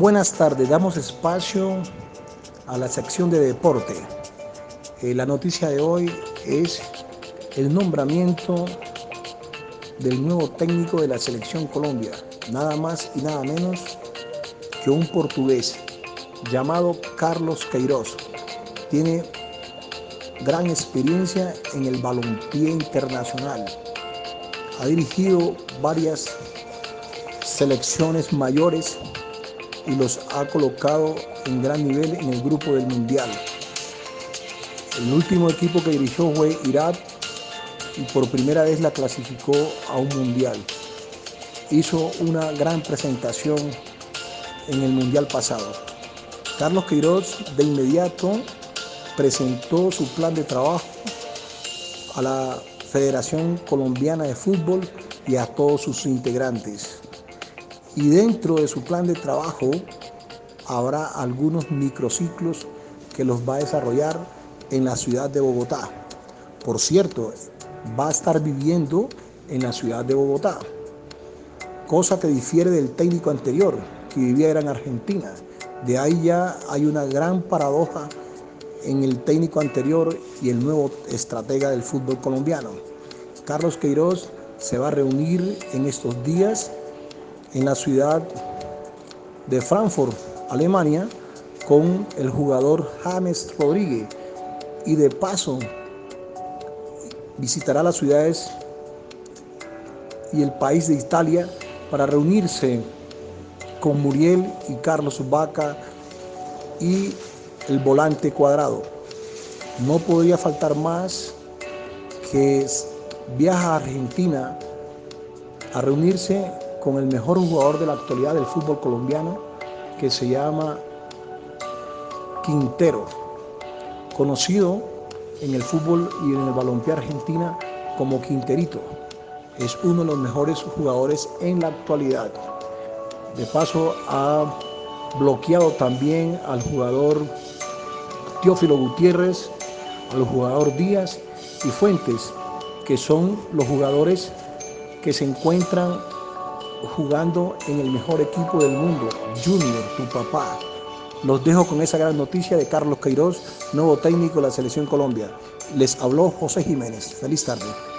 Buenas tardes, damos espacio a la sección de deporte. Eh, la noticia de hoy es el nombramiento del nuevo técnico de la selección Colombia, nada más y nada menos que un portugués llamado Carlos Queiroz. Tiene gran experiencia en el balompié internacional. Ha dirigido varias selecciones mayores y los ha colocado en gran nivel en el grupo del Mundial. El último equipo que dirigió fue Irak y por primera vez la clasificó a un Mundial. Hizo una gran presentación en el Mundial pasado. Carlos Queiroz de inmediato presentó su plan de trabajo a la Federación Colombiana de Fútbol y a todos sus integrantes. Y dentro de su plan de trabajo habrá algunos microciclos que los va a desarrollar en la ciudad de Bogotá. Por cierto, va a estar viviendo en la ciudad de Bogotá, cosa que difiere del técnico anterior, que vivía en Argentina. De ahí ya hay una gran paradoja en el técnico anterior y el nuevo estratega del fútbol colombiano. Carlos Queiroz se va a reunir en estos días en la ciudad de Frankfurt, Alemania, con el jugador James Rodríguez y de paso visitará las ciudades y el país de Italia para reunirse con Muriel y Carlos Vaca y el volante cuadrado. No podría faltar más que viaja a Argentina a reunirse con el mejor jugador de la actualidad del fútbol colombiano, que se llama Quintero, conocido en el fútbol y en el balompié argentina como Quinterito. Es uno de los mejores jugadores en la actualidad. De paso ha bloqueado también al jugador Teófilo Gutiérrez, al jugador Díaz y Fuentes, que son los jugadores que se encuentran jugando en el mejor equipo del mundo, Junior, tu papá. Los dejo con esa gran noticia de Carlos Queiroz, nuevo técnico de la Selección Colombia. Les habló José Jiménez. Feliz tarde.